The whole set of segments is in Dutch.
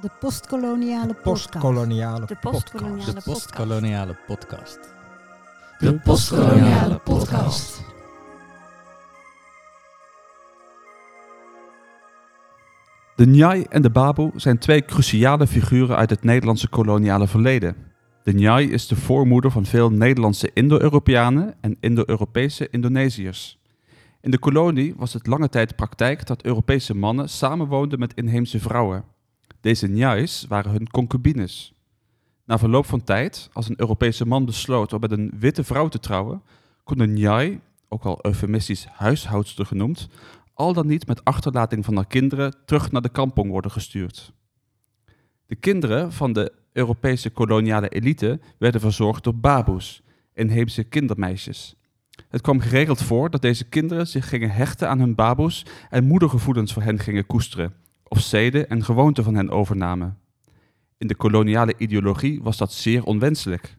De postkoloniale podcast. Postkoloniale De podcast. postkoloniale De postkoloniale podcast. De postkoloniale podcast. De Njai en de Baboe zijn twee cruciale figuren uit het Nederlandse koloniale verleden. De Njai is de voormoeder van veel Nederlandse Indo-Europeanen en Indo-Europese Indonesiërs. In de kolonie was het lange tijd praktijk dat Europese mannen samenwoonden met inheemse vrouwen. Deze Njais waren hun concubines. Na verloop van tijd, als een Europese man besloot om met een witte vrouw te trouwen, kon een Njai, ook al eufemistisch huishoudster genoemd, al dan niet met achterlating van haar kinderen terug naar de kampong worden gestuurd. De kinderen van de Europese koloniale elite werden verzorgd door baboes, inheemse kindermeisjes. Het kwam geregeld voor dat deze kinderen zich gingen hechten aan hun baboes en moedergevoelens voor hen gingen koesteren, of zeden en gewoonten van hen overnamen. In de koloniale ideologie was dat zeer onwenselijk.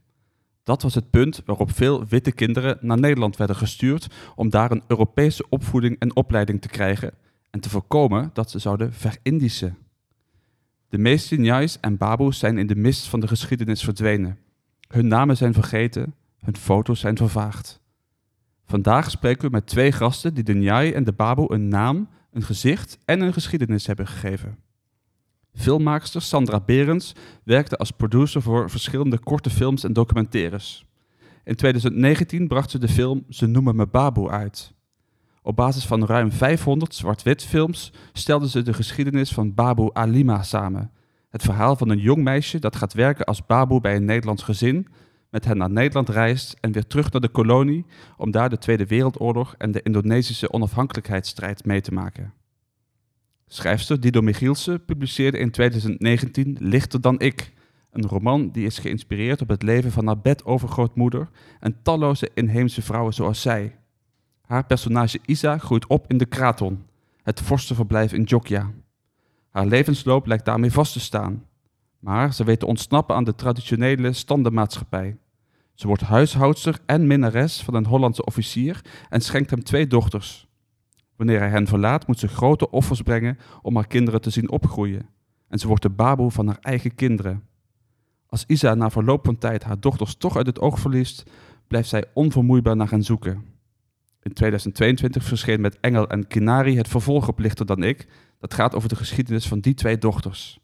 Dat was het punt waarop veel witte kinderen naar Nederland werden gestuurd om daar een Europese opvoeding en opleiding te krijgen en te voorkomen dat ze zouden verindischen. De meeste Njais en Baboes zijn in de mist van de geschiedenis verdwenen. Hun namen zijn vergeten, hun foto's zijn vervaagd. Vandaag spreken we met twee gasten die de Njai en de Baboe een naam, een gezicht en een geschiedenis hebben gegeven. Filmmaakster Sandra Berends werkte als producer voor verschillende korte films en documentaires. In 2019 bracht ze de film Ze noemen me Baboe uit. Op basis van ruim 500 zwart-wit films stelde ze de geschiedenis van Baboe Alima samen. Het verhaal van een jong meisje dat gaat werken als baboe bij een Nederlands gezin, met hen naar Nederland reist en weer terug naar de kolonie om daar de Tweede Wereldoorlog en de Indonesische onafhankelijkheidsstrijd mee te maken. Schrijfster Dido Michielsen publiceerde in 2019 Lichter dan ik, een roman die is geïnspireerd op het leven van haar bedovergrootmoeder en talloze inheemse vrouwen zoals zij. Haar personage Isa groeit op in de Kraton, het vorstenverblijf in Jogja. Haar levensloop lijkt daarmee vast te staan. Maar ze weet te ontsnappen aan de traditionele standenmaatschappij. Ze wordt huishoudster en minnares van een Hollandse officier en schenkt hem twee dochters. Wanneer hij hen verlaat, moet ze grote offers brengen om haar kinderen te zien opgroeien. En ze wordt de baboe van haar eigen kinderen. Als Isa na verloop van tijd haar dochters toch uit het oog verliest, blijft zij onvermoeibaar naar hen zoeken. In 2022 verscheen met Engel en Kinari het vervolg op Lichter dan ik. Dat gaat over de geschiedenis van die twee dochters.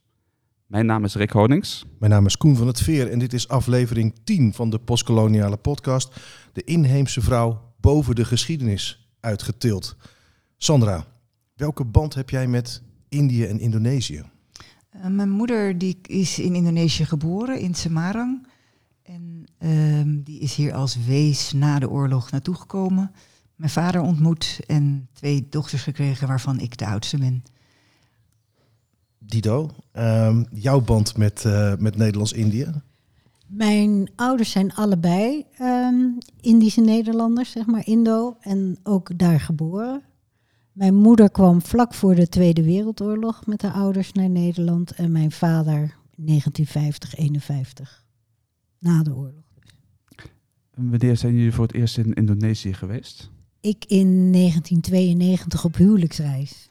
Mijn naam is Rick Honings. Mijn naam is Koen van het Veer en dit is aflevering 10 van de postkoloniale podcast. De inheemse vrouw boven de geschiedenis uitgetild. Sandra, welke band heb jij met Indië en Indonesië? Uh, mijn moeder die is in Indonesië geboren, in Semarang. En uh, die is hier als wees na de oorlog naartoe gekomen. Mijn vader ontmoet en twee dochters gekregen, waarvan ik de oudste ben. Dido, uh, jouw band met, uh, met Nederlands-Indië? Mijn ouders zijn allebei um, Indische Nederlanders, zeg maar, Indo, en ook daar geboren. Mijn moeder kwam vlak voor de Tweede Wereldoorlog met haar ouders naar Nederland en mijn vader 1950, 51, na de oorlog. Wanneer zijn jullie voor het eerst in Indonesië geweest? Ik in 1992 op huwelijksreis.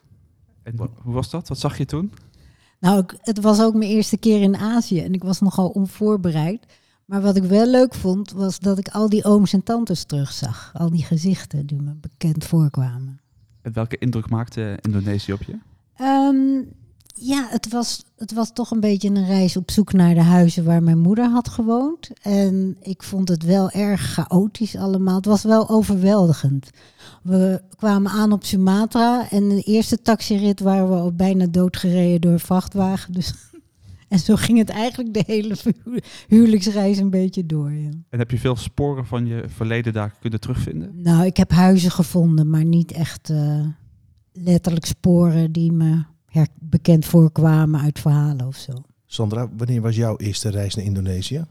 En hoe was dat? Wat zag je toen? Nou, ik, het was ook mijn eerste keer in Azië en ik was nogal onvoorbereid. Maar wat ik wel leuk vond, was dat ik al die ooms en tantes terugzag. Al die gezichten die me bekend voorkwamen. En welke indruk maakte Indonesië op je? Um, ja, het was, het was toch een beetje een reis op zoek naar de huizen waar mijn moeder had gewoond. En ik vond het wel erg chaotisch allemaal. Het was wel overweldigend. We kwamen aan op Sumatra en de eerste taxirit waren we al bijna doodgereden door een vrachtwagen. Dus en zo ging het eigenlijk de hele hu huwelijksreis een beetje door. Ja. En heb je veel sporen van je verleden daar kunnen terugvinden? Nou, ik heb huizen gevonden, maar niet echt uh, letterlijk sporen die me bekend voorkwamen uit verhalen of zo. Sandra, wanneer was jouw eerste reis naar Indonesië?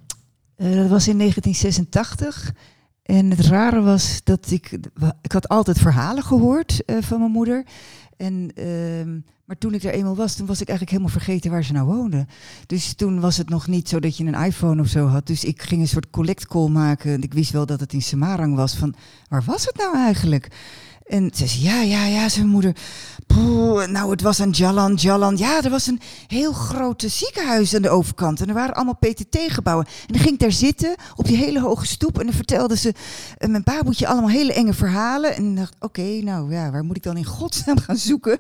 Uh, dat was in 1986. En het rare was dat ik... Ik had altijd verhalen gehoord uh, van mijn moeder. En, uh, maar toen ik er eenmaal was, toen was ik eigenlijk helemaal vergeten waar ze nou woonde. Dus toen was het nog niet zo dat je een iPhone of zo had. Dus ik ging een soort collect call maken. Ik wist wel dat het in Semarang was. Van waar was het nou eigenlijk? En ze zei, ja, ja, ja, zijn moeder. Poeh, nou, het was een Jalan, Jalan. Ja, er was een heel groot ziekenhuis aan de overkant. En er waren allemaal PTT-gebouwen. En dan ging ik daar zitten, op die hele hoge stoep. En dan vertelde ze uh, mijn baboetje allemaal hele enge verhalen. En dacht, oké, nou ja, waar moet ik dan in godsnaam gaan zoeken?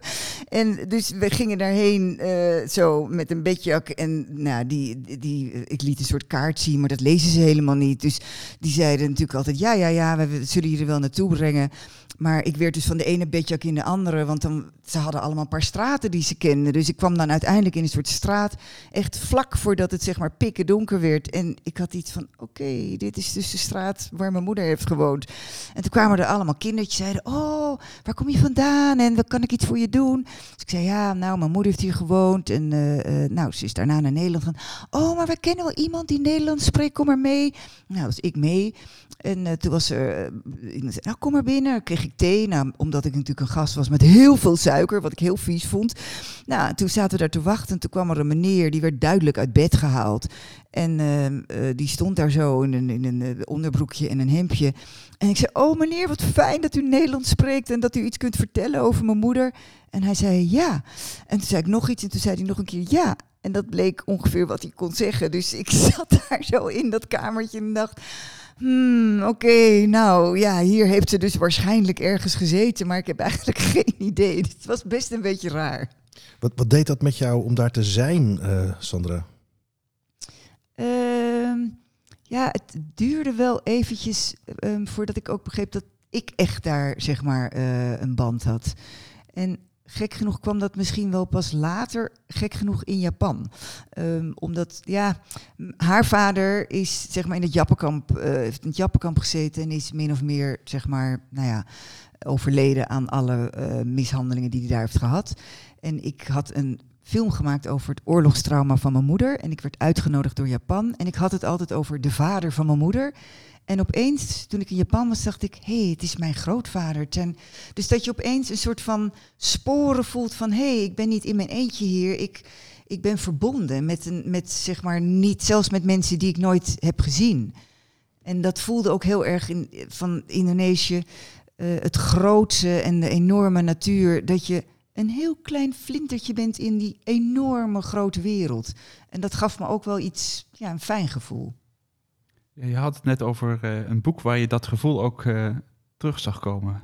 En dus we gingen daarheen uh, zo met een bedjak. En nou, die, die, ik liet een soort kaart zien, maar dat lezen ze helemaal niet. Dus die zeiden natuurlijk altijd, ja, ja, ja, we zullen er wel naartoe brengen. Maar ik werd dus van de ene bedjak in de andere, want dan, ze hadden allemaal een paar straten die ze kenden. Dus ik kwam dan uiteindelijk in een soort straat, echt vlak voordat het zeg maar pikken donker werd. En ik had iets van, oké, dit is dus de straat waar mijn moeder heeft gewoond. En toen kwamen er allemaal kindertjes, zeiden, oh, waar kom je vandaan en wat kan ik iets voor je doen? Dus ik zei, ja, nou, mijn moeder heeft hier gewoond en uh, uh, nou, ze is daarna naar Nederland gegaan. Oh, maar we kennen wel iemand die Nederlands spreekt, kom maar mee. Nou, was ik mee. En uh, toen was er, nou, kom maar binnen, kreeg thee. Nou, omdat ik natuurlijk een gast was met heel veel suiker, wat ik heel vies vond. Nou, toen zaten we daar te wachten. En toen kwam er een meneer, die werd duidelijk uit bed gehaald. En uh, uh, die stond daar zo in een, in een onderbroekje en een hemdje. En ik zei, oh meneer, wat fijn dat u Nederlands spreekt en dat u iets kunt vertellen over mijn moeder. En hij zei, ja. En toen zei ik nog iets en toen zei hij nog een keer, ja. En dat bleek ongeveer wat hij kon zeggen. Dus ik zat daar zo in dat kamertje en dacht... Hmm, oké, okay, nou ja, hier heeft ze dus waarschijnlijk ergens gezeten, maar ik heb eigenlijk geen idee. Het was best een beetje raar. Wat, wat deed dat met jou om daar te zijn, uh, Sandra? Uh, ja, het duurde wel eventjes um, voordat ik ook begreep dat ik echt daar, zeg maar, uh, een band had. En gek genoeg kwam dat misschien wel pas later, gek genoeg in Japan. Um, omdat, ja, haar vader is zeg maar in het Jappenkamp, uh, heeft in het Jappenkamp gezeten en is min of meer, zeg maar, nou ja, overleden aan alle uh, mishandelingen die hij daar heeft gehad. En ik had een film gemaakt over het oorlogstrauma van mijn moeder en ik werd uitgenodigd door Japan en ik had het altijd over de vader van mijn moeder. En opeens, toen ik in Japan was, dacht ik, hé, hey, het is mijn grootvader. Ten, dus dat je opeens een soort van sporen voelt van, hé, hey, ik ben niet in mijn eentje hier. Ik, ik ben verbonden met, een, met, zeg maar, niet, zelfs met mensen die ik nooit heb gezien. En dat voelde ook heel erg in, van Indonesië, uh, het grootse en de enorme natuur, dat je een heel klein flintertje bent in die enorme grote wereld. En dat gaf me ook wel iets, ja, een fijn gevoel. Je had het net over uh, een boek waar je dat gevoel ook uh, terug zag komen.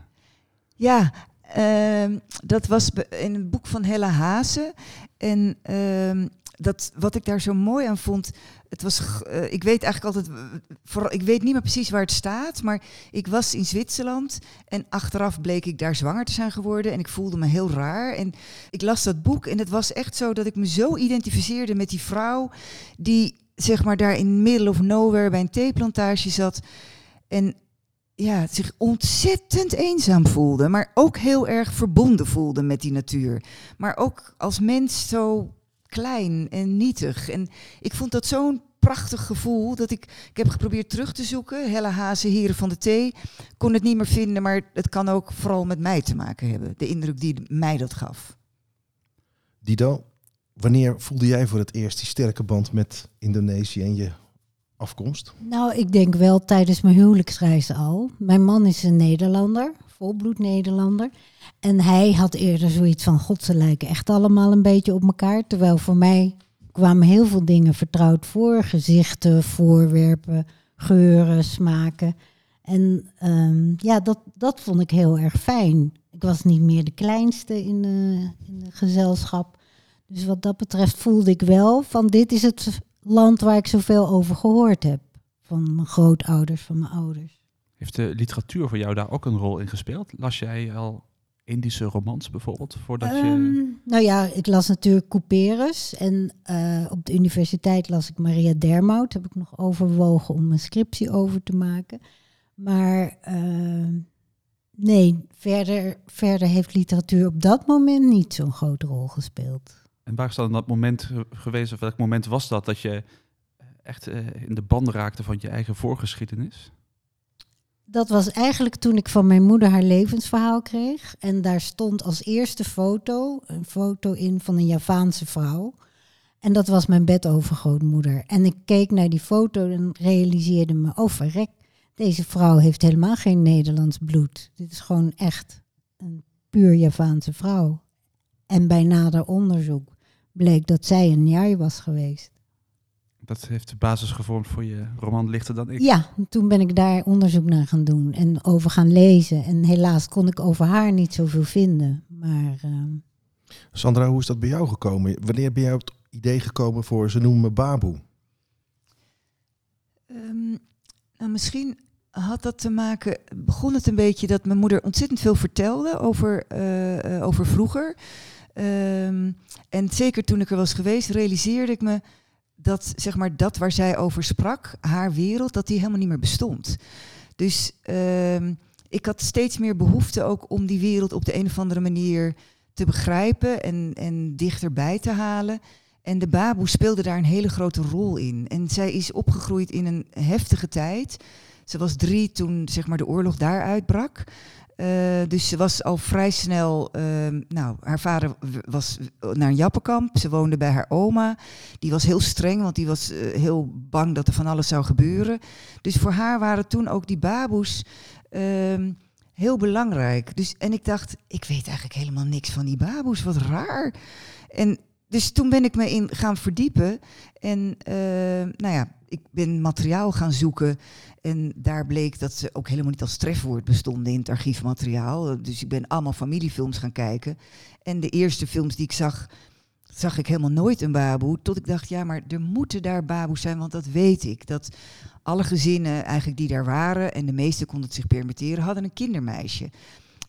Ja, uh, dat was in een boek van Hella Haase. En ehm, dat, wat ik daar zo mooi aan vond, het was, uh, ik weet eigenlijk altijd, voor, ik weet niet meer precies waar het staat, maar ik was in Zwitserland en achteraf bleek ik daar zwanger te zijn geworden en ik voelde me heel raar. En ik las dat boek en het was echt zo dat ik me zo identificeerde met die vrouw die zeg maar daar in middle of nowhere bij een theeplantage zat en ja, zich ontzettend eenzaam voelde, maar ook heel erg verbonden voelde met die natuur. Maar ook als mens zo klein en nietig. En ik vond dat zo'n prachtig gevoel dat ik, ik heb geprobeerd terug te zoeken. Helle Hazen, Heren van de Thee. Kon het niet meer vinden, maar het kan ook vooral met mij te maken hebben. De indruk die mij dat gaf. Dido, wanneer voelde jij voor het eerst die sterke band met Indonesië en je afkomst? Nou, ik denk wel tijdens mijn huwelijksreis al. Mijn man is een Nederlander, volbloed Nederlander. En hij had eerder zoiets van, god, ze lijken echt allemaal een beetje op elkaar. Terwijl voor mij kwamen heel veel dingen vertrouwd voor. Gezichten, voorwerpen, geuren, smaken. En um, ja, dat, dat vond ik heel erg fijn. Ik was niet meer de kleinste in de, in de gezelschap. Dus wat dat betreft voelde ik wel van dit is het land waar ik zoveel over gehoord heb. Van mijn grootouders, van mijn ouders. Heeft de literatuur voor jou daar ook een rol in gespeeld? Las jij al Indische romans bijvoorbeeld? Voordat je... Um, nou ja, ik las natuurlijk Couperus. En uh, op de universiteit las ik Maria Dermout. Heb ik nog overwogen om een scriptie over te maken. Maar uh, nee, verder, verder heeft literatuur op dat moment niet zo'n grote rol gespeeld. En waar is dan dat moment geweest, of welk moment was dat, dat je echt uh, in de band raakte van je eigen voorgeschiedenis? Dat was eigenlijk toen ik van mijn moeder haar levensverhaal kreeg. En daar stond als eerste foto, een foto in van een Javaanse vrouw. En dat was mijn bedovergrootmoeder. En ik keek naar die foto en realiseerde me, oh verrek, deze vrouw heeft helemaal geen Nederlands bloed. Dit is gewoon echt een puur Javaanse vrouw. En bij nader onderzoek bleek dat zij een Njai was geweest. Dat heeft de basis gevormd voor je roman Lichter dan ik. Ja, toen ben ik daar onderzoek naar gaan doen en over gaan lezen. En helaas kon ik over haar niet zoveel vinden. Maar ehm, Sandra, hoe is dat bij jou gekomen? Wanneer ben jij op het idee gekomen voor Ze noemen me Baboe? Ehm, nou, misschien had dat te maken, begon het een beetje dat mijn moeder ontzettend veel vertelde over, eh, eh, over vroeger. Ehm, en zeker toen ik er was geweest, realiseerde ik me dat zeg maar, dat waar zij over sprak, haar wereld, dat die helemaal niet meer bestond. Dus ehm, ik had steeds meer behoefte ook om die wereld op de een of andere manier te begrijpen en, en dichterbij te halen. En de baboe speelde daar een hele grote rol in. En zij is opgegroeid in een heftige tijd. Ze was drie toen zeg maar, de oorlog daar uitbrak. Eh, dus ze was al vrij snel. ehm, nou, haar vader was naar een jappenkamp. Ze woonde bij haar oma. Die was heel streng, want die was eh, heel bang dat er van alles zou gebeuren. Dus voor haar waren toen ook die baboes ehm, heel belangrijk. Dus, en ik dacht, ik weet eigenlijk helemaal niks van die baboes. Wat raar. En dus toen ben ik me in gaan verdiepen. En eh, nou ja, ik ben materiaal gaan zoeken. En daar bleek dat ze ook helemaal niet als trefwoord bestonden in het archiefmateriaal. Dus ik ben allemaal familiefilms gaan kijken. En de eerste films die ik zag, zag ik helemaal nooit een baboe. Tot ik dacht, ja, maar er moeten daar baboes zijn, want dat weet ik. Dat alle gezinnen eigenlijk die daar waren, en de meeste konden het zich permitteren, hadden een kindermeisje.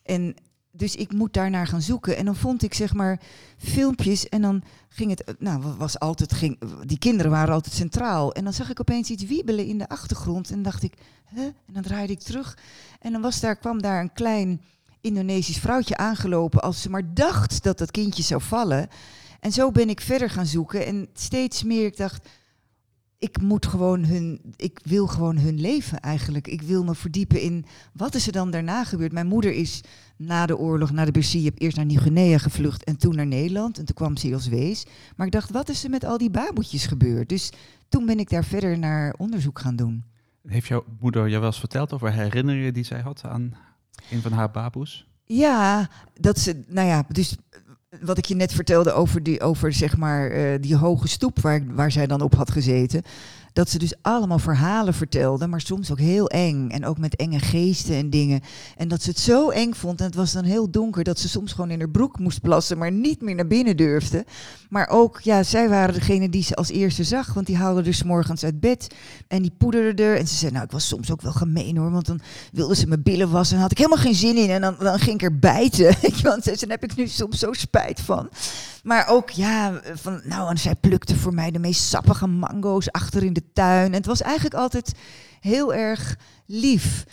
En dus ik moet daarnaar gaan zoeken. En dan vond ik zeg maar filmpjes en dan ging het, nou was altijd, ging, die kinderen waren altijd centraal. En dan zag ik opeens iets wiebelen in de achtergrond en dacht ik? En dan draaide ik terug en dan was daar, kwam daar een klein Indonesisch vrouwtje aangelopen als ze maar dacht dat dat kindje zou vallen. En zo ben ik verder gaan zoeken en steeds meer ik dacht, ik moet gewoon hun, ik wil gewoon hun leven eigenlijk. Ik wil me verdiepen in wat is er dan daarna gebeurd. Mijn moeder is na de oorlog, na de Bersie, eerst naar Nieuw-Guinea gevlucht en toen naar Nederland. En toen kwam ze als wees. Maar ik dacht, wat is er met al die baboetjes gebeurd? Dus toen ben ik daar verder naar onderzoek gaan doen. Heeft jouw moeder jou wel eens verteld over herinneringen die zij had aan een van haar baboes? Ja, dat ze, nou ja, dus wat ik je net vertelde over die, over zeg maar, eh, die hoge stoep waar, waar zij dan op had gezeten. Dat ze dus allemaal verhalen vertelde, maar soms ook heel eng. En ook met enge geesten en dingen. En dat ze het zo eng vond, en het was dan heel donker, dat ze soms gewoon in haar broek moest plassen, maar niet meer naar binnen durfde. Maar ook, ja, zij waren degene die ze als eerste zag, want die haalden dus morgens uit bed. En die poederden er. En ze zei, nou, ik was soms ook wel gemeen hoor, want dan wilde ze mijn billen wassen en had ik helemaal geen zin in. En dan, dan ging ik er bijten. Want daar heb ik nu soms zo spijt van. Maar ook, ja, van, nou, zij plukte voor mij de meest sappige mango's achter in de tuin. En het was eigenlijk altijd heel erg lief.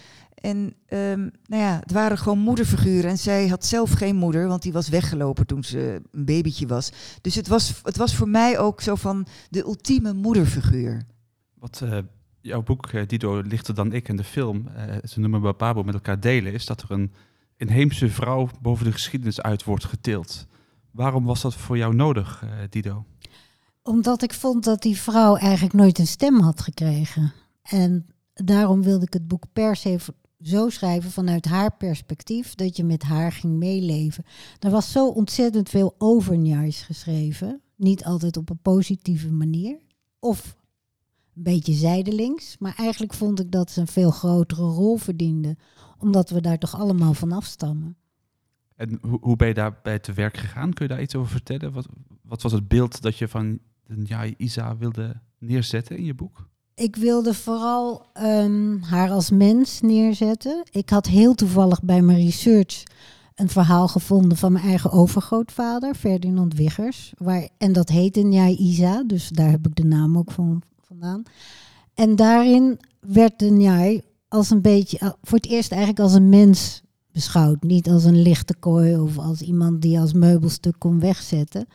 En ehm, nou ja, het waren gewoon moederfiguren. En zij had zelf geen moeder, want die was weggelopen toen ze een babytje was. Dus het was, het was voor mij ook zo van de ultieme moederfiguur. Wat eh, jouw boek, eh, Dido, Lichter dan ik en de film, eh, ze noemen Bababo met elkaar delen, is dat er een inheemse vrouw boven de geschiedenis uit wordt getild. Waarom was dat voor jou nodig, Dido? Omdat ik vond dat die vrouw eigenlijk nooit een stem had gekregen. En daarom wilde ik het boek per se zo schrijven vanuit haar perspectief, dat je met haar ging meeleven. Er was zo ontzettend veel over Njais geschreven. Niet altijd op een positieve manier. Of een beetje zijdelings. Maar eigenlijk vond ik dat ze een veel grotere rol verdiende. Omdat we daar toch allemaal van afstammen. En hoe, ben je daarbij te werk gegaan? Kun je daar iets over vertellen? Wat, wat was het beeld dat je van Njai Isa wilde neerzetten in je boek? Ik wilde vooral ehm, haar als mens neerzetten. Ik had heel toevallig bij mijn research een verhaal gevonden van mijn eigen overgrootvader, Ferdinand Wiggers. Waar, en dat heette Njai Isa, dus daar heb ik de naam ook van, vandaan. En daarin werd de Njai als een beetje, eh, voor het eerst eigenlijk als een mens beschouwd. Niet als een lichte kooi of als iemand die als meubelstuk kon wegzetten.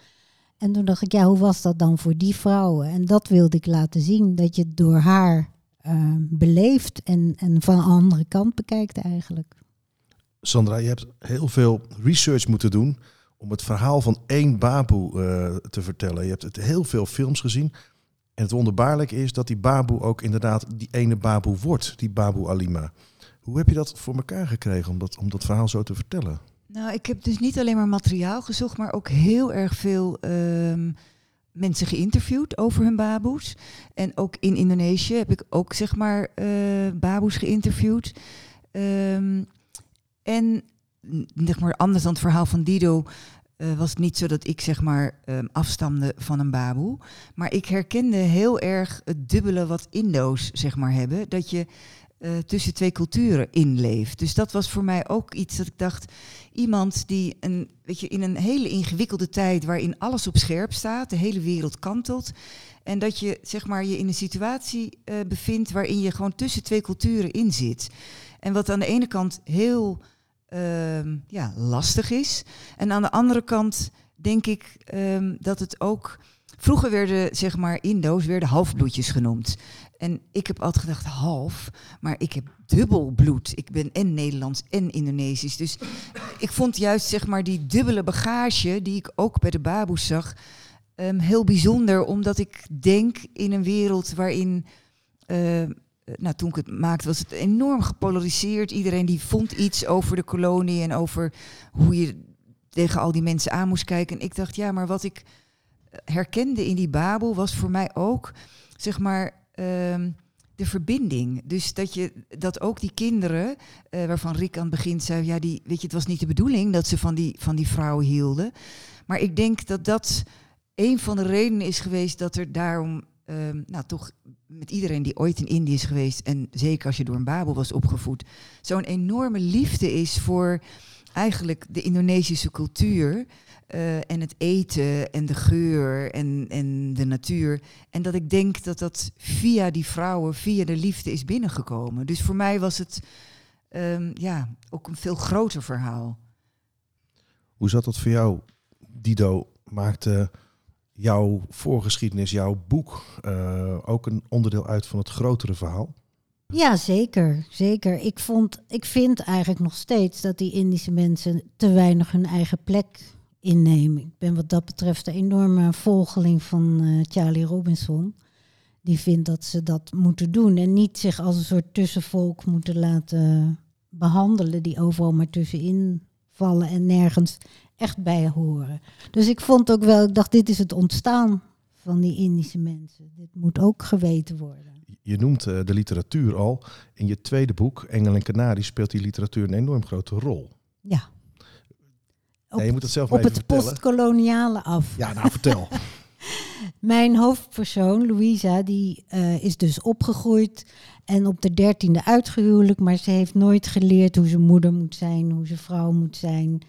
En toen dacht ik, ja, hoe was dat dan voor die vrouwen? En dat wilde ik laten zien, dat je het door haar eh, beleeft en, en van een andere kant bekijkt eigenlijk. Sandra, je hebt heel veel research moeten doen om het verhaal van één baboe eh, te vertellen. Je hebt het heel veel films gezien. En het wonderbaarlijke is dat die baboe ook inderdaad die ene baboe wordt, die baboe Alima. Hoe heb je dat voor elkaar gekregen om dat, om dat verhaal zo te vertellen? Nou, ik heb dus niet alleen maar materiaal gezocht, maar ook heel erg veel ehm, mensen geïnterviewd over hun baboes. En ook in Indonesië heb ik ook zeg maar eh baboes geïnterviewd. Ehm, en zeg maar anders dan het verhaal van Dido eh, was het niet zo dat ik zeg maar ehm, afstamde van een baboe. Maar ik herkende heel erg het dubbele wat Indo's zeg maar hebben. Dat je eh, tussen twee culturen inleeft. Dus dat was voor mij ook iets dat ik dacht, iemand die een, weet je, in een hele ingewikkelde tijd waarin alles op scherp staat, de hele wereld kantelt. En dat je zeg maar je in een situatie eh, bevindt waarin je gewoon tussen twee culturen in zit. En wat aan de ene kant heel ehm, ja, lastig is. En aan de andere kant denk ik ehm, dat het ook. Vroeger werden zeg maar Indo's werden halfbloedjes genoemd. En ik heb altijd gedacht half, maar ik heb dubbel bloed. Ik ben en Nederlands en Indonesisch. Dus ik vond juist zeg maar die dubbele bagage die ik ook bij de baboes zag ehm, heel bijzonder, omdat ik denk in een wereld waarin eh, nou, toen ik het maakte, was het enorm gepolariseerd. Iedereen die vond iets over de kolonie en over hoe je tegen al die mensen aan moest kijken. En ik dacht, ja, maar wat ik herkende in die Babel was voor mij ook, zeg maar, ehm, de verbinding. Dus dat je dat ook die kinderen, eh, waarvan Rick aan het begin zei, ja, die, weet je, het was niet de bedoeling dat ze van die, van die vrouwen hielden. Maar ik denk dat dat een van de redenen is geweest dat er daarom, ehm, nou toch met iedereen die ooit in Indië is geweest, en zeker als je door een Babel was opgevoed, zo'n enorme liefde is voor eigenlijk de Indonesische cultuur. Eh, en het eten en de geur en, en de natuur. En dat ik denk dat dat via die vrouwen, via de liefde is binnengekomen. Dus voor mij was het ehm, ja, ook een veel groter verhaal. Hoe zat dat voor jou, Dido? Maakte jouw voorgeschiedenis, jouw boek, eh, ook een onderdeel uit van het grotere verhaal? Ja, zeker. Zeker. Ik, vond, ik vind eigenlijk nog steeds dat die Indische mensen te weinig hun eigen plek innemen. Ik ben wat dat betreft een enorme volgeling van eh, Charlie Robinson. Die vindt dat ze dat moeten doen en niet zich als een soort tussenvolk moeten laten behandelen, die overal maar tussenin vallen en nergens echt bij horen. Dus ik vond ook wel, ik dacht, dit is het ontstaan van die Indische mensen. Dit moet ook geweten worden. Je noemt eh, de literatuur al. In je tweede boek, Engel en Canarie, speelt die literatuur een enorm grote rol. Ja. Op, Ja, je moet het zelf op het postkoloniale af. Ja, nou vertel. Mijn hoofdpersoon, Louisa, die eh, is dus opgegroeid en op de dertiende uitgehuwelijk, maar ze heeft nooit geleerd hoe ze moeder moet zijn, hoe ze vrouw moet zijn.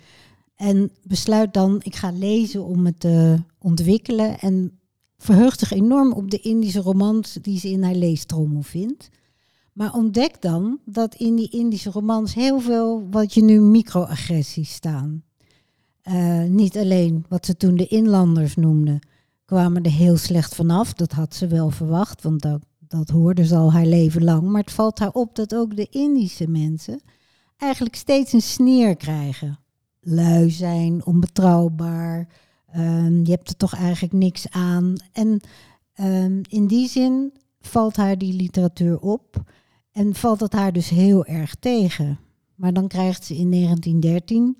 En besluit dan, ik ga lezen om het te ontwikkelen en verheugt zich enorm op de Indische romans die ze in haar leestrommel vindt. Maar ontdekt dan dat in die Indische romans heel veel wat je nu microagressies staan. Eh, niet alleen wat ze toen de inlanders noemden, kwamen er heel slecht vanaf. Dat had ze wel verwacht, want dat, dat hoorde ze al haar leven lang. Maar het valt haar op dat ook de Indische mensen eigenlijk steeds een sneer krijgen. Lui zijn, onbetrouwbaar, ehm, je hebt er toch eigenlijk niks aan. En ehm, in die zin valt haar die literatuur op en valt het haar dus heel erg tegen. Maar dan krijgt ze in 1913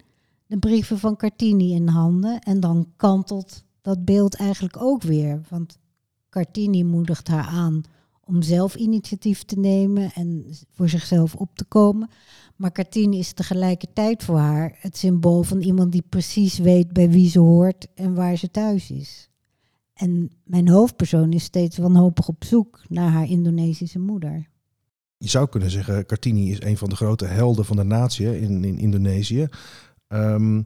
de brieven van Cartini in handen en dan kantelt dat beeld eigenlijk ook weer. Want Cartini moedigt haar aan om zelf initiatief te nemen en voor zichzelf op te komen. Maar Cartini is tegelijkertijd voor haar het symbool van iemand die precies weet bij wie ze hoort en waar ze thuis is. En mijn hoofdpersoon is steeds wanhopig op zoek naar haar Indonesische moeder. Je zou kunnen zeggen, Kartini is een van de grote helden van de natie in, in Indonesië. Ehm,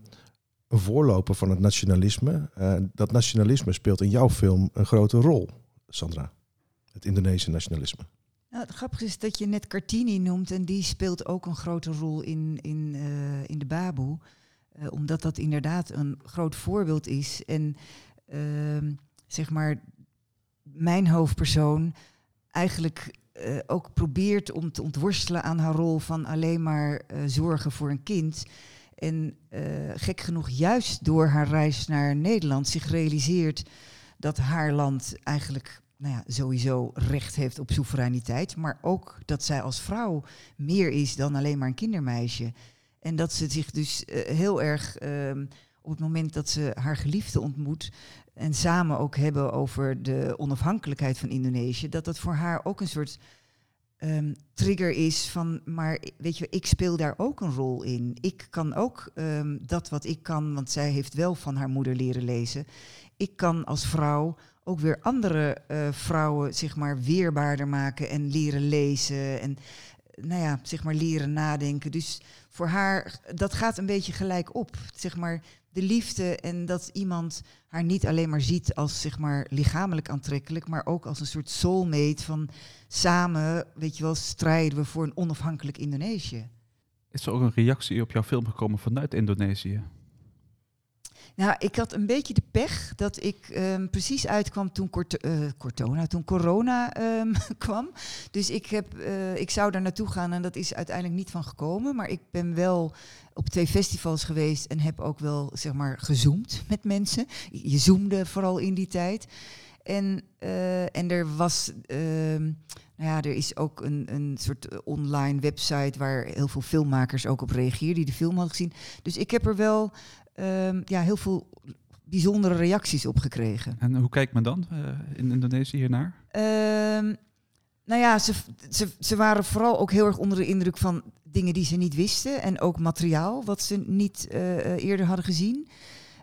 een voorloper van het nationalisme. Eh, dat nationalisme speelt in jouw film een grote rol, Sandra. Het Indonesische nationalisme. Nou, het grappige is dat je net Cartini noemt en die speelt ook een grote rol in, in, eh, in de Baboe. Eh, omdat dat inderdaad een groot voorbeeld is. En ehm, zeg maar, mijn hoofdpersoon eigenlijk ook probeert om te ontworstelen aan haar rol van alleen maar zorgen voor een kind. En eh, gek genoeg, juist door haar reis naar Nederland, zich realiseert dat haar land eigenlijk nou ja, sowieso recht heeft op soevereiniteit. Maar ook dat zij als vrouw meer is dan alleen maar een kindermeisje. En dat ze zich dus eh, heel erg ehm, op het moment dat ze haar geliefde ontmoet en samen ook hebben over de onafhankelijkheid van Indonesië, dat dat voor haar ook een soort ehm, trigger is van, maar weet je, ik speel daar ook een rol in. Ik kan ook ehm, dat wat ik kan, want zij heeft wel van haar moeder leren lezen. Ik kan als vrouw ook weer andere eh, vrouwen zeg maar weerbaarder maken en leren lezen en nou ja, zeg maar leren nadenken. Dus voor haar, dat gaat een beetje gelijk op. Zeg maar de liefde en dat iemand haar niet alleen maar ziet als zeg maar lichamelijk aantrekkelijk, maar ook als een soort soulmate van samen, weet je wel, strijden we voor een onafhankelijk Indonesië. Is er ook een reactie op jouw film gekomen vanuit Indonesië? Nou, ik had een beetje de pech dat ik ehm, precies uitkwam toen, cort uh, corona, toen corona um, kwam. Dus ik, heb, uh, ik zou daar naartoe gaan en dat is uiteindelijk niet van gekomen. Maar ik ben wel op twee festivals geweest en heb ook wel, zeg maar, gezoomd met mensen. Je zoomde vooral in die tijd. En, uh, en er was... Ehm, nou ja, er is ook een, een soort online website waar heel veel filmmakers ook op reageerden die de film hadden gezien. Dus ik heb er wel um, ja, heel veel bijzondere reacties op gekregen. En hoe kijkt men dan uh, in Indonesië hiernaar? Um, nou ja, ze, ze, ze waren vooral ook heel erg onder de indruk van dingen die ze niet wisten. En ook materiaal wat ze niet eerder hadden gezien.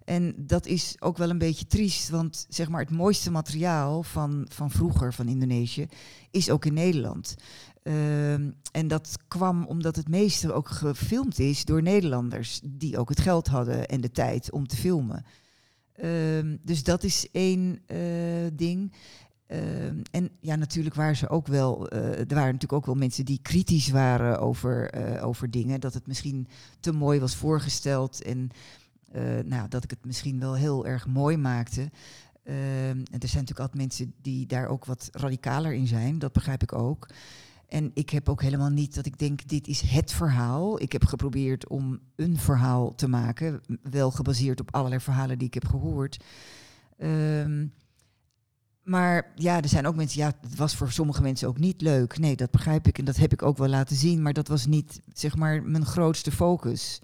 En dat is ook wel een beetje triest, want zeg maar het mooiste materiaal van, van vroeger, van Indonesië, is ook in Nederland. Um, en dat kwam omdat het meeste ook gefilmd is door Nederlanders, die ook het geld hadden en de tijd om te filmen. Um, dus dat is één uh, ding. Um, en ja, natuurlijk waren ze ook wel, uh, er waren natuurlijk ook wel mensen die kritisch waren over, uh, over dingen. Dat het misschien te mooi was voorgesteld en nou, dat ik het misschien wel heel erg mooi maakte. Um, en er zijn natuurlijk altijd mensen die daar ook wat radicaler in zijn, dat begrijp ik ook. En ik heb ook helemaal niet dat ik denk, dit is het verhaal. Ik heb geprobeerd om een verhaal te maken, wel gebaseerd op allerlei verhalen die ik heb gehoord. Um, maar ja, er zijn ook mensen, ja, het was voor sommige mensen ook niet leuk. Nee, dat begrijp ik en dat heb ik ook wel laten zien, maar dat was niet, zeg maar, mijn grootste focus.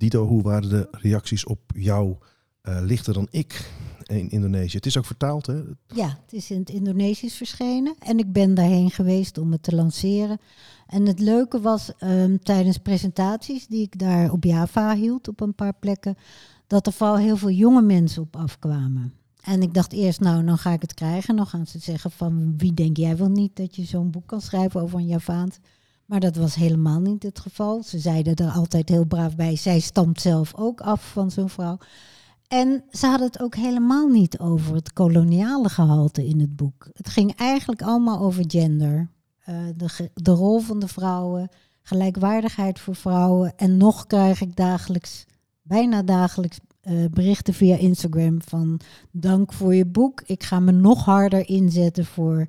Dito, hoe waren de reacties op jou uh, lichter dan ik in Indonesië? Het is ook vertaald, hè? Ja, het is in het Indonesisch verschenen. En ik ben daarheen geweest om het te lanceren. En het leuke was um, tijdens presentaties die ik daar op Java hield, op een paar plekken, dat er vooral heel veel jonge mensen op afkwamen. En ik dacht eerst, nou, dan ga ik het krijgen. Dan gaan ze zeggen van, wie denk jij wel niet dat je zo'n boek kan schrijven over een Javaans? Maar dat was helemaal niet het geval. Ze zeiden er altijd heel braaf bij, zij stamt zelf ook af van zo'n vrouw. En ze hadden het ook helemaal niet over het koloniale gehalte in het boek. Het ging eigenlijk allemaal over gender. Uh, de, rol van de vrouwen, gelijkwaardigheid voor vrouwen. En nog krijg ik dagelijks, bijna dagelijks, uh, berichten via Instagram van dank voor je boek. Ik ga me nog harder inzetten voor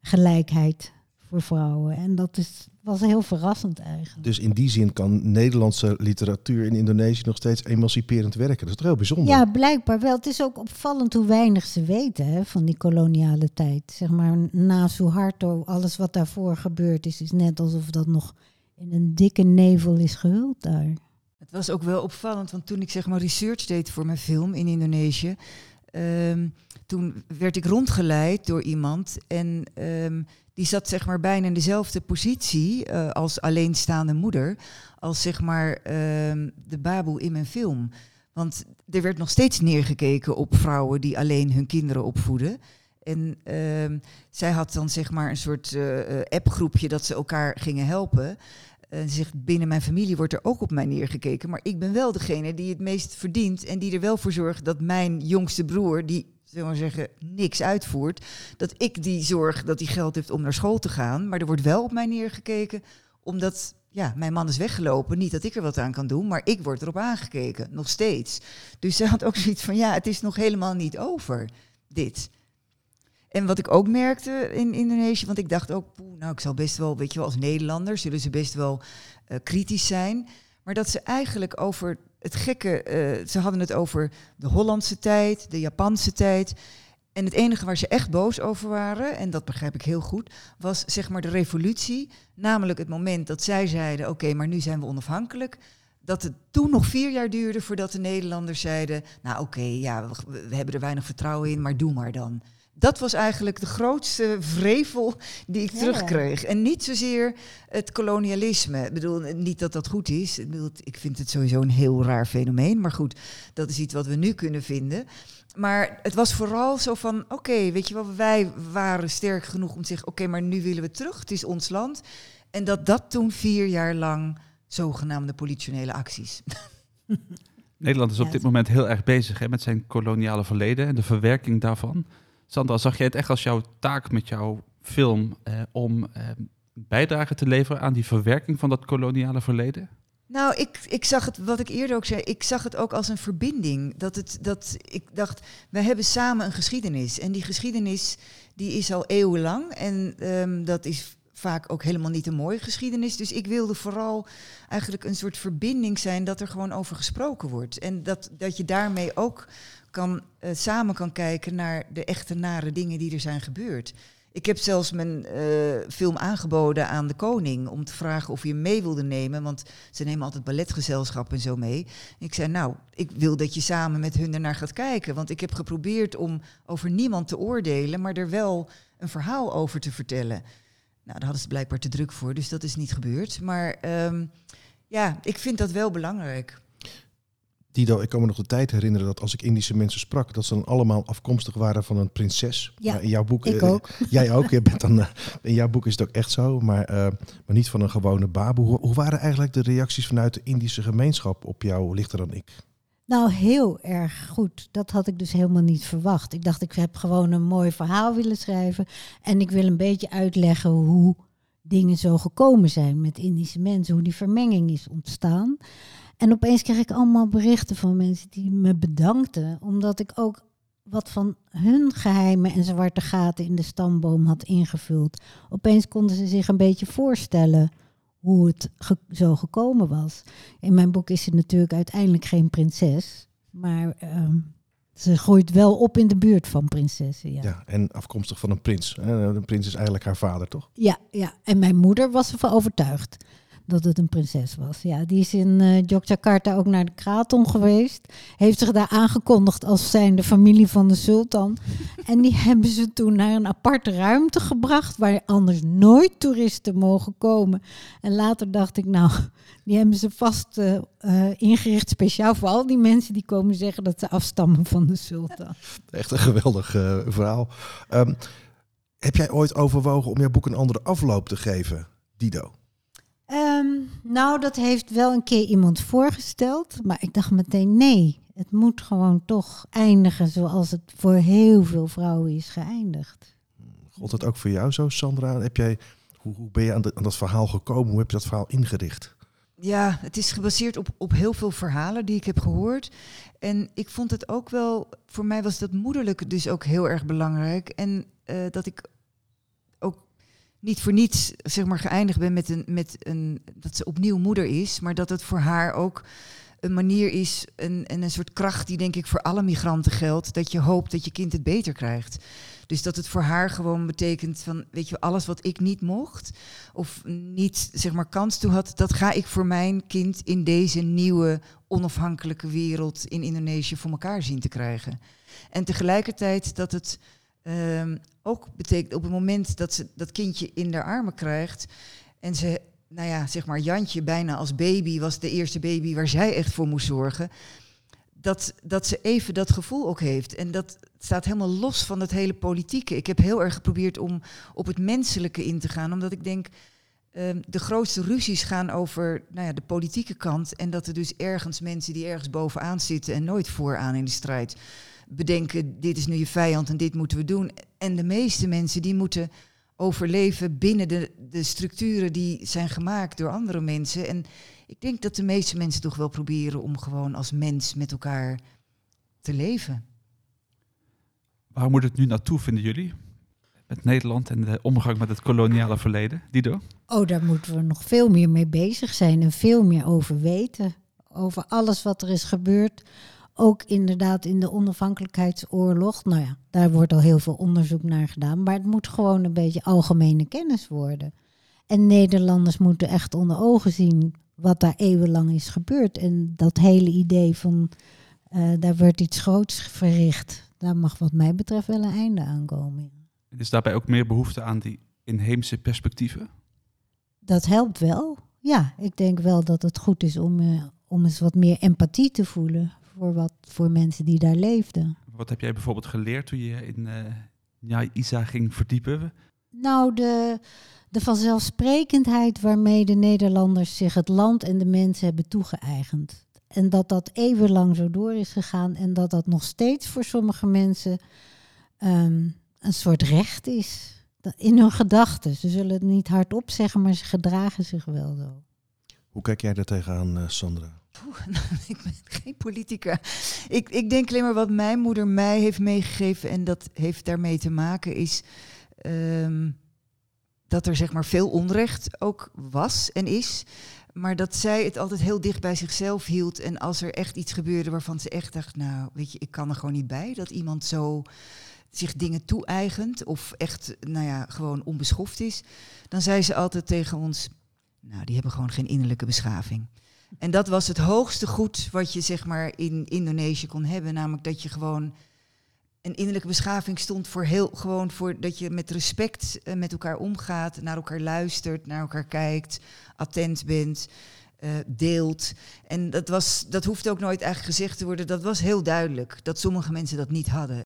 gelijkheid voor vrouwen. En dat is, was heel verrassend eigenlijk. Dus in die zin kan Nederlandse literatuur in Indonesië nog steeds emanciperend werken. Dat is toch heel bijzonder? Ja, blijkbaar wel. Het is ook opvallend hoe weinig ze weten hè, van die koloniale tijd. Zeg maar na Suharto, alles wat daarvoor gebeurd is, is net alsof dat nog in een dikke nevel is gehuld daar. Het was ook wel opvallend, want toen ik zeg maar research deed voor mijn film in Indonesië, um, toen werd ik rondgeleid door iemand en um, die zat zeg maar bijna in dezelfde positie uh, als alleenstaande moeder, als zeg maar um, de baboe in mijn film. Want er werd nog steeds neergekeken op vrouwen die alleen hun kinderen opvoeden. En uh, zij had dan zeg maar een soort uh, appgroepje dat ze elkaar gingen helpen. En zegt, binnen mijn familie wordt er ook op mij neergekeken. Maar ik ben wel degene die het meest verdient. En die er wel voor zorgt dat mijn jongste broer, die zullen we zeggen, niks uitvoert. Dat ik die zorg dat hij geld heeft om naar school te gaan. Maar er wordt wel op mij neergekeken. Omdat ja, mijn man is weggelopen. Niet dat ik er wat aan kan doen, maar ik word erop aangekeken. Nog steeds. Dus ze had ook zoiets van, ja, het is nog helemaal niet over, dit. En wat ik ook merkte in Indonesië, want ik dacht ook, nou, ik zal best wel, weet je wel, als Nederlander zullen ze best wel uh, kritisch zijn. Maar dat ze eigenlijk over het gekke, uh, ze hadden het over de Hollandse tijd, de Japanse tijd. En het enige waar ze echt boos over waren, en dat begrijp ik heel goed, was zeg maar de revolutie. Namelijk het moment dat zij zeiden, oké, maar nu zijn we onafhankelijk. dat het toen nog vier jaar duurde voordat de Nederlanders zeiden... nou oké, ja, we hebben er weinig vertrouwen in, maar doe maar dan. Dat was eigenlijk de grootste vrevel die ik Ja, terugkreeg. En niet zozeer het kolonialisme. Ik bedoel, niet dat dat goed is. Ik, bedoel, ik vind het sowieso een heel raar fenomeen. Maar goed, dat is iets wat we nu kunnen vinden. Maar het was vooral zo van, oké, weet je wel, wij waren sterk genoeg om te zeggen, oké, maar nu willen we terug, het is ons land. En dat dat toen vier jaar lang zogenaamde politionele acties. Nederland is op dit moment heel erg bezig hè, met zijn koloniale verleden en de verwerking daarvan. Sandra, zag jij het echt als jouw taak met jouw film eh, om eh, bijdrage te leveren aan die verwerking van dat koloniale verleden? Nou, ik, ik zag het, wat ik eerder ook zei, ik zag het ook als een verbinding. Dat het, dat ik dacht, wij hebben samen een geschiedenis. En die geschiedenis, die is al eeuwenlang. En ehm, dat is vaak ook helemaal niet een mooie geschiedenis. Dus ik wilde vooral eigenlijk een soort verbinding zijn dat er gewoon over gesproken wordt. En dat, dat je daarmee ook kan, eh, samen kan kijken naar de echte nare dingen die er zijn gebeurd. Ik heb zelfs mijn eh, film aangeboden aan de koning om te vragen of hij hem mee wilde nemen. Want ze nemen altijd balletgezelschappen en zo mee. Ik zei, nou, ik wil dat je samen met hun ernaar gaat kijken. Want ik heb geprobeerd om over niemand te oordelen, maar er wel een verhaal over te vertellen. Nou, daar hadden ze blijkbaar te druk voor, dus dat is niet gebeurd. Maar ehm, ja, ik vind dat wel belangrijk. Dido, ik kan me nog de tijd herinneren dat als ik Indische mensen sprak, dat ze dan allemaal afkomstig waren van een prinses. Ja, Maar in jouw boek, Ik eh, ook. Jij ook. Je bent dan, eh, in jouw boek is het ook echt zo, maar, eh, maar niet van een gewone baboe. Hoe, hoe waren eigenlijk de reacties vanuit de Indische gemeenschap op jou, lichter dan ik? Nou, heel erg goed. Dat had ik dus helemaal niet verwacht. Ik dacht, ik heb gewoon een mooi verhaal willen schrijven. En ik wil een beetje uitleggen hoe dingen zo gekomen zijn met Indische mensen. Hoe die vermenging is ontstaan. En opeens kreeg ik allemaal berichten van mensen die me bedankten. Omdat ik ook wat van hun geheimen en zwarte gaten in de stamboom had ingevuld. Opeens konden ze zich een beetje voorstellen hoe het ge- zo gekomen was. In mijn boek is ze natuurlijk uiteindelijk geen prinses. Maar ehm, ze groeit wel op in de buurt van prinsessen. Ja. Ja, en afkomstig van een prins. Een prins is eigenlijk haar vader, toch? Ja, ja, en mijn moeder was ervan overtuigd dat het een prinses was. Ja, die is in eh Yogyakarta ook naar de Kraton geweest. Heeft zich daar aangekondigd als zijnde familie van de sultan. En die hebben ze toen naar een aparte ruimte gebracht... waar anders nooit toeristen mogen komen. En later dacht ik, nou, die hebben ze vast eh, eh, ingericht... speciaal voor al die mensen die komen zeggen dat ze afstammen van de sultan. Echt een geweldig eh, verhaal. Ehm, heb jij ooit overwogen om jouw boek een andere afloop te geven, Dido? Ehm, nou, dat heeft wel een keer iemand voorgesteld. Maar ik dacht meteen, nee, het moet gewoon toch eindigen zoals het voor heel veel vrouwen is geëindigd. Gold dat ook voor jou zo, Sandra? Heb jij, hoe, hoe ben je aan, de- aan dat verhaal gekomen? Hoe heb je dat verhaal ingericht? Ja, het is gebaseerd op, op heel veel verhalen die ik heb gehoord. En ik vond het ook wel, voor mij was dat moederlijke dus ook heel erg belangrijk. En eh, dat ik ook niet voor niets zeg maar geëindigd ben met een, met een, dat ze opnieuw moeder is, maar dat het voor haar ook een manier is en, en een soort kracht die denk ik voor alle migranten geldt, dat je hoopt dat je kind het beter krijgt. Dus dat het voor haar gewoon betekent van, weet je, alles wat ik niet mocht of niet zeg maar kans toe had, dat ga ik voor mijn kind in deze nieuwe onafhankelijke wereld in Indonesië voor elkaar zien te krijgen. En tegelijkertijd dat het ehm, ook betekent op het moment dat ze dat kindje in haar armen krijgt en ze, nou ja, zeg maar Jantje bijna als baby was de eerste baby waar zij echt voor moest zorgen. Dat, dat ze even dat gevoel ook heeft. En dat staat helemaal los van het hele politieke. Ik heb heel erg geprobeerd om op het menselijke in te gaan, omdat ik denk, ehm, de grootste ruzies gaan over nou ja, de politieke kant. En dat er dus ergens mensen die ergens bovenaan zitten en nooit vooraan in de strijd bedenken, dit is nu je vijand en dit moeten we doen. En de meeste mensen die moeten overleven binnen de, de structuren die zijn gemaakt door andere mensen. En ik denk dat de meeste mensen toch wel proberen om gewoon als mens met elkaar te leven. Waar moet het nu naartoe, vinden jullie? Met Nederland en de omgang met het koloniale verleden. Dido? Oh, daar moeten we nog veel meer mee bezig zijn en veel meer over weten. Over alles wat er is gebeurd. Ook inderdaad in de onafhankelijkheidsoorlog. Nou ja, daar wordt al heel veel onderzoek naar gedaan. Maar het moet gewoon een beetje algemene kennis worden. En Nederlanders moeten echt onder ogen zien wat daar eeuwenlang is gebeurd. En dat hele idee van eh, daar wordt iets groots verricht, daar mag wat mij betreft wel een einde aan komen. Is daarbij ook meer behoefte aan die inheemse perspectieven? Dat helpt wel. Ja, ik denk wel dat het goed is om, eh, om eens wat meer empathie te voelen voor, wat, voor mensen die daar leefden. Wat heb jij bijvoorbeeld geleerd toen je in eh ja, Isa ging verdiepen? Nou, de, de vanzelfsprekendheid waarmee de Nederlanders zich het land en de mensen hebben toegeëigend. En dat dat eeuwenlang zo door is gegaan en dat dat nog steeds voor sommige mensen ehm, een soort recht is. Dat- In hun gedachten. Ze zullen het niet hardop zeggen, maar ze gedragen zich wel zo. Hoe kijk jij daar tegenaan, eh, Sandra? Nou, ik ben geen politica. Ik, ik denk alleen maar wat mijn moeder mij heeft meegegeven en dat heeft daarmee te maken is ehm, dat er zeg maar veel onrecht ook was en is. Maar dat zij het altijd heel dicht bij zichzelf hield. En als er echt iets gebeurde waarvan ze echt dacht, nou weet je, ik kan er gewoon niet bij. Dat iemand zo zich dingen toe-eigent of echt, nou ja, gewoon onbeschoft is. Dan zei ze altijd tegen ons, nou die hebben gewoon geen innerlijke beschaving. En dat was het hoogste goed wat je zeg maar in Indonesië kon hebben. Namelijk dat je gewoon een innerlijke beschaving stond voor heel gewoon voor dat je met respect eh, met elkaar omgaat, naar elkaar luistert, naar elkaar kijkt, attent bent, eh, deelt. En dat was dat hoeft ook nooit eigenlijk gezegd te worden. Dat was heel duidelijk dat sommige mensen dat niet hadden.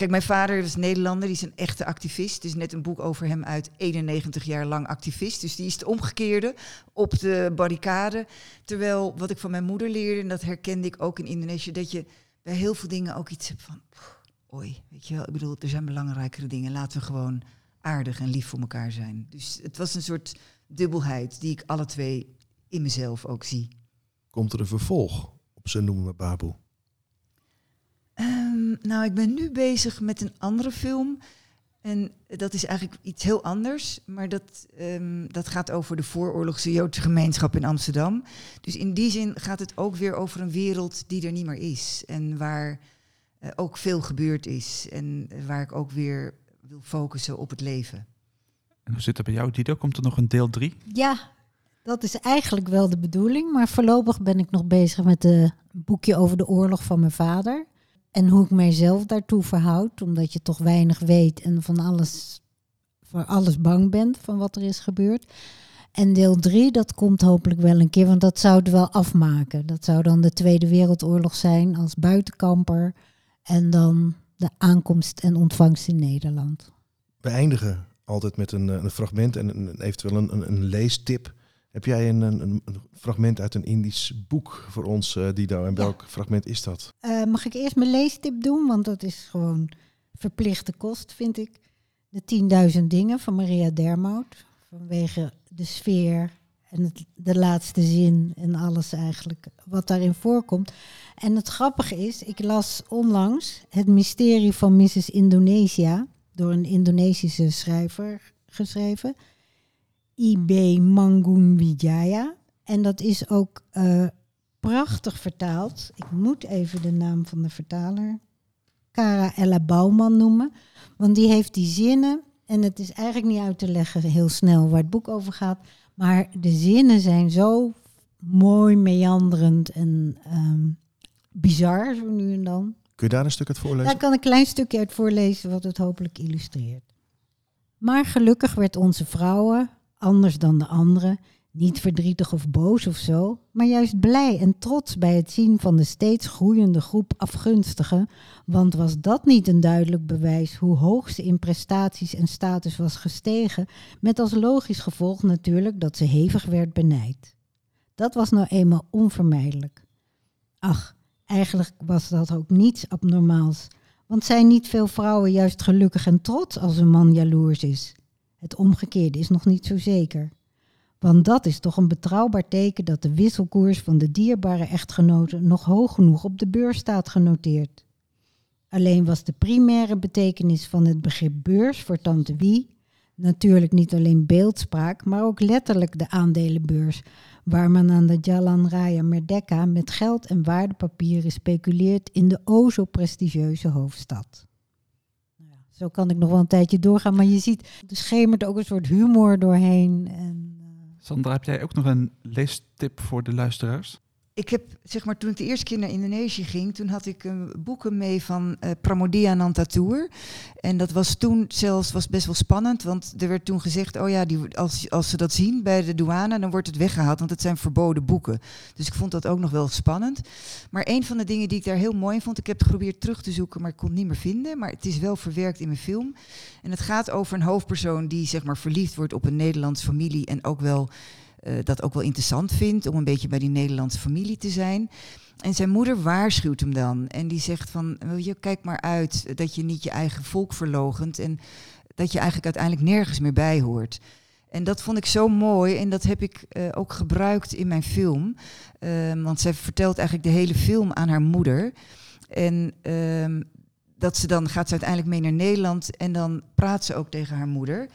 Kijk, mijn vader is Nederlander, die is een echte activist. Er is net een boek over hem uit, 91 jaar lang activist. Dus die is het omgekeerde op de barricade. Terwijl wat ik van mijn moeder leerde, en dat herkende ik ook in Indonesië, dat je bij heel veel dingen ook iets hebt van, oei, weet je wel, ik bedoel, er zijn belangrijkere dingen. Laten we gewoon aardig en lief voor elkaar zijn. Dus het was een soort dubbelheid die ik alle twee in mezelf ook zie. Komt er een vervolg op Ze noemen me Baboe? Ehm, nou, ik ben nu bezig met een andere film. En dat is eigenlijk iets heel anders. Maar dat, ehm, dat gaat over de vooroorlogse Joodse gemeenschap in Amsterdam. Dus in die zin gaat het ook weer over een wereld die er niet meer is. En waar eh, ook veel gebeurd is. En eh, waar ik ook weer wil focussen op het leven. En hoe zit het bij jou, Dido? Komt er nog een deel 3? Ja, dat is eigenlijk wel de bedoeling. Maar voorlopig ben ik nog bezig met een boekje over de oorlog van mijn vader. En hoe ik mijzelf daartoe verhoud. Omdat je toch weinig weet en van alles, voor alles bang bent van wat er is gebeurd. En deel 3, dat komt hopelijk wel een keer. Want dat zou het wel afmaken. Dat zou dan de Tweede Wereldoorlog zijn als buitenkamper. En dan de aankomst en ontvangst in Nederland. We eindigen altijd met een, eh, een fragment en een, eventueel een, een leestip. Heb jij een, een, een- fragment uit een Indisch boek voor ons, eh, Dido? En Ja. welk fragment is dat? Eh, mag ik eerst mijn leestip doen? Want dat is gewoon verplichte kost, vind ik. De 10.000 dingen van Maria Dermout. Vanwege de sfeer en het, de laatste zin en alles eigenlijk wat daarin voorkomt. En het grappige is, ik las onlangs Het mysterie van Mrs. Indonesia door een Indonesische schrijver geschreven. I.B. Mangun Wijaya. En dat is ook eh, prachtig vertaald. Ik moet even de naam van de vertaler, Cara Ella Bouwman noemen. Want die heeft die zinnen, en het is eigenlijk niet uit te leggen heel snel waar het boek over gaat. Maar de zinnen zijn zo mooi, meanderend en ehm, bizar, zo nu en dan. Kun je daar een stuk uit voorlezen? Daar kan een klein stukje uit voorlezen wat het hopelijk illustreert. Maar gelukkig werd onze vrouwen, anders dan de anderen, niet verdrietig of boos of zo, maar juist blij en trots bij het zien van de steeds groeiende groep afgunstigen, want was dat niet een duidelijk bewijs hoe hoog ze in prestaties en status was gestegen, met als logisch gevolg natuurlijk dat ze hevig werd benijd. Dat was nou eenmaal onvermijdelijk. Ach, Eigenlijk was dat ook niets abnormaals. Want zijn niet veel vrouwen juist gelukkig en trots als een man jaloers is? Het omgekeerde is nog niet zo zeker. Want dat is toch een betrouwbaar teken dat de wisselkoers van de dierbare echtgenoten nog hoog genoeg op de beurs staat genoteerd. Alleen was de primaire betekenis van het begrip beurs voor tante Wie natuurlijk niet alleen beeldspraak, maar ook letterlijk de aandelenbeurs, waar men aan de Jalan Raya Merdeka met geld en waardepapieren speculeert in de o zo prestigieuze hoofdstad. Zo kan ik nog wel een tijdje doorgaan, maar je ziet, er schemert ook een soort humor doorheen. En, Sandra, heb jij ook nog een leestip voor de luisteraars? Ik heb, zeg maar, toen ik de eerste keer naar Indonesië ging, toen had ik een boeken mee van uh, Pramodia Nantatour. En dat was toen zelfs was best wel spannend, want er werd toen gezegd, oh ja, die, als, als ze dat zien bij de douane, dan wordt het weggehaald, want het zijn verboden boeken. Dus ik vond dat ook nog wel spannend. Maar een van de dingen die ik daar heel mooi vond, ik heb het geprobeerd terug te zoeken, maar ik kon het niet meer vinden, maar het is wel verwerkt in mijn film. En het gaat over een hoofdpersoon die, zeg maar, verliefd wordt op een Nederlands familie en ook wel dat ook wel interessant vindt om een beetje bij die Nederlandse familie te zijn. En zijn moeder waarschuwt hem dan. En die zegt van, je, kijk maar uit dat je niet je eigen volk verlogent. En dat je eigenlijk uiteindelijk nergens meer bij hoort. En dat vond ik zo mooi en dat heb ik uh, ook gebruikt in mijn film. Uh, want zij vertelt eigenlijk de hele film aan haar moeder. En uh, dat ze dan gaat ze uiteindelijk mee naar Nederland en dan praat ze ook tegen haar moeder.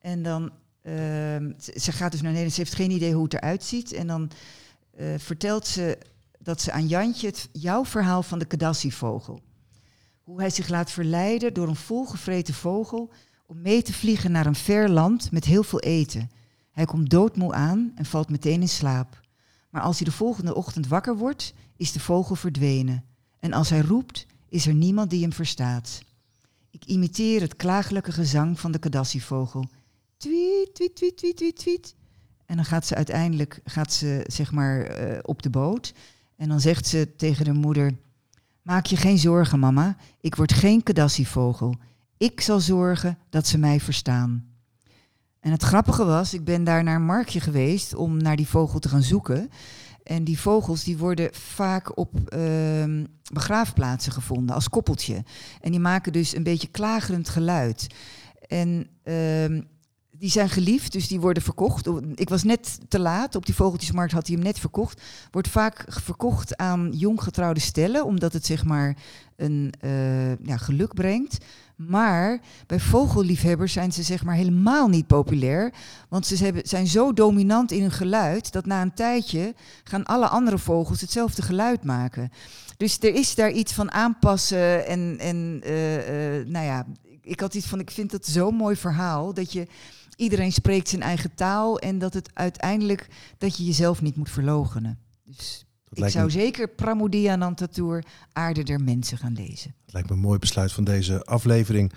En dan Ehm, ze gaat dus naar Nederland, ze heeft geen idee hoe het eruit ziet. En dan uh, vertelt ze dat ze aan Jantje het, jouw verhaal van de Kadassi-vogel. Hoe hij zich laat verleiden door een volgevreten vogel om mee te vliegen naar een ver land met heel veel eten. Hij komt doodmoe aan en valt meteen in slaap. Maar als hij de volgende ochtend wakker wordt, is de vogel verdwenen. En als hij roept, is er niemand die hem verstaat. Ik imiteer het klagelijke gezang van de Kadassi-vogel tweet, tweet, tweet, tweet, tweet, tweet. En dan gaat ze uiteindelijk gaat ze, zeg maar, uh, op de boot. En dan zegt ze tegen de moeder: Maak je geen zorgen, mama. Ik word geen kadassivogel. Ik zal zorgen dat ze mij verstaan. En het grappige was, ik ben daar naar een marktje geweest om naar die vogel te gaan zoeken. En die vogels die worden vaak op uh, begraafplaatsen gevonden als koppeltje. En die maken dus een beetje klagerend geluid. En uh, die zijn geliefd, dus die worden verkocht. Ik was net te laat, op die vogeltjesmarkt had hij hem net verkocht. Wordt vaak verkocht aan jonggetrouwde stellen, omdat het zeg maar een uh, ja, geluk brengt. Maar bij vogelliefhebbers zijn ze zeg maar helemaal niet populair. Want ze zijn zo dominant in hun geluid dat na een tijdje gaan alle andere vogels hetzelfde geluid maken. Dus er is daar iets van aanpassen en, en uh, uh, nou ja, ik had iets van, ik vind het zo'n mooi verhaal dat je iedereen spreekt zijn eigen taal en dat het uiteindelijk dat je jezelf niet moet verlogenen. Dus dat ik zou me... zeker Nantatour Aarde der Mensen gaan lezen. Het lijkt me een mooi besluit van deze aflevering.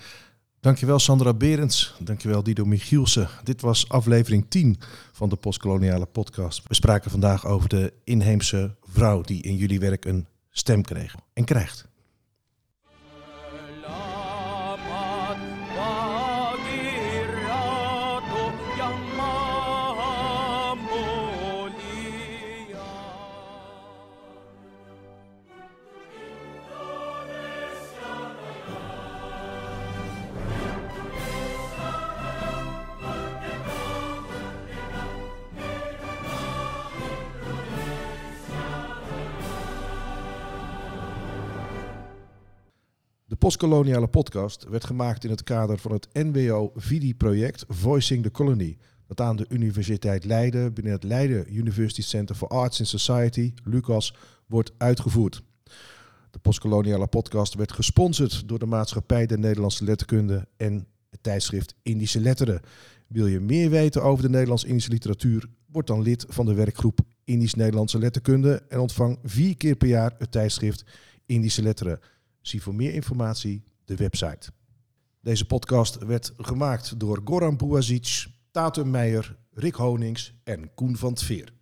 Dankjewel Sandra Berends, dankjewel Dido Michielsen. Dit was aflevering 10 van de Postkoloniale podcast. We spraken vandaag over de inheemse vrouw die in jullie werk een stem kreeg en krijgt. Postkoloniale podcast werd gemaakt in het kader van het NWO-VIDI-project Voicing the Colony. Dat aan de Universiteit Leiden binnen het Leiden University Center for Arts and Society, LUCAS, wordt uitgevoerd. De postkoloniale podcast werd gesponsord door de Maatschappij der Nederlandse Letterkunde en het tijdschrift Indische Letteren. Wil je meer weten over de Nederlands-Indische literatuur? Word dan lid van de werkgroep Indisch-Nederlandse Letterkunde en ontvang vier keer per jaar het tijdschrift Indische Letteren. Zie voor meer informatie de website. Deze podcast werd gemaakt door Goran Buazic, Tatum Meijer, Rick Honings en Koen van Tveer.